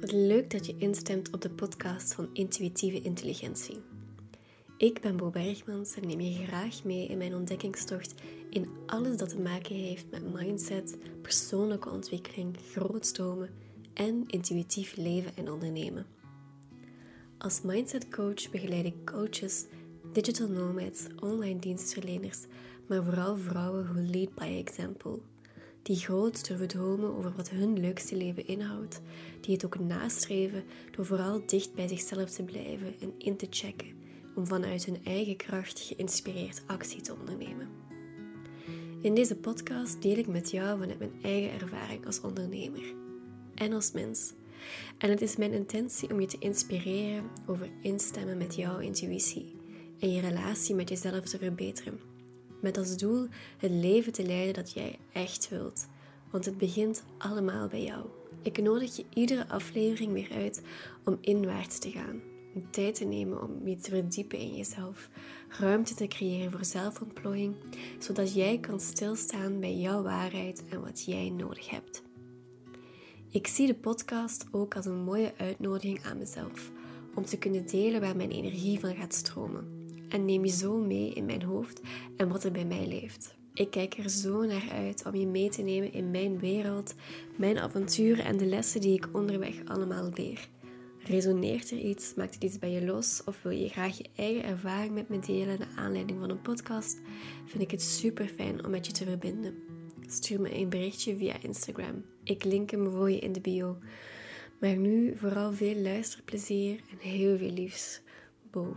Wat leuk dat je instemt op de podcast van Intuïtieve Intelligentie. Ik ben Bo Bergmans en neem je graag mee in mijn ontdekkingstocht in alles dat te maken heeft met mindset, persoonlijke ontwikkeling, grootstromen en intuïtief leven en ondernemen. Als mindset coach begeleid ik coaches, digital nomads, online dienstverleners, maar vooral vrouwen who lead by example die groot durven dromen over wat hun leukste leven inhoudt, die het ook nastreven door vooral dicht bij zichzelf te blijven en in te checken om vanuit hun eigen kracht geïnspireerd actie te ondernemen. In deze podcast deel ik met jou vanuit mijn eigen ervaring als ondernemer en als mens. En het is mijn intentie om je te inspireren over instemmen met jouw intuïtie en je relatie met jezelf te verbeteren met als doel het leven te leiden dat jij echt wilt. Want het begint allemaal bij jou. Ik nodig je iedere aflevering weer uit om inwaarts te gaan. Om tijd te nemen om je te verdiepen in jezelf. Ruimte te creëren voor zelfontplooiing, zodat jij kan stilstaan bij jouw waarheid en wat jij nodig hebt. Ik zie de podcast ook als een mooie uitnodiging aan mezelf om te kunnen delen waar mijn energie van gaat stromen en neem je zo mee in mijn hoofd en wat er bij mij leeft. Ik kijk er zo naar uit om je mee te nemen in mijn wereld, mijn avonturen en de lessen die ik onderweg allemaal leer. Resoneert er iets? Maakt het iets bij je los? Of wil je graag je eigen ervaring met me delen naar aanleiding van een podcast? Vind ik het super fijn om met je te verbinden. Stuur me een berichtje via Instagram. Ik link hem voor je in de bio. Maar nu vooral veel luisterplezier en heel veel liefs. Bo.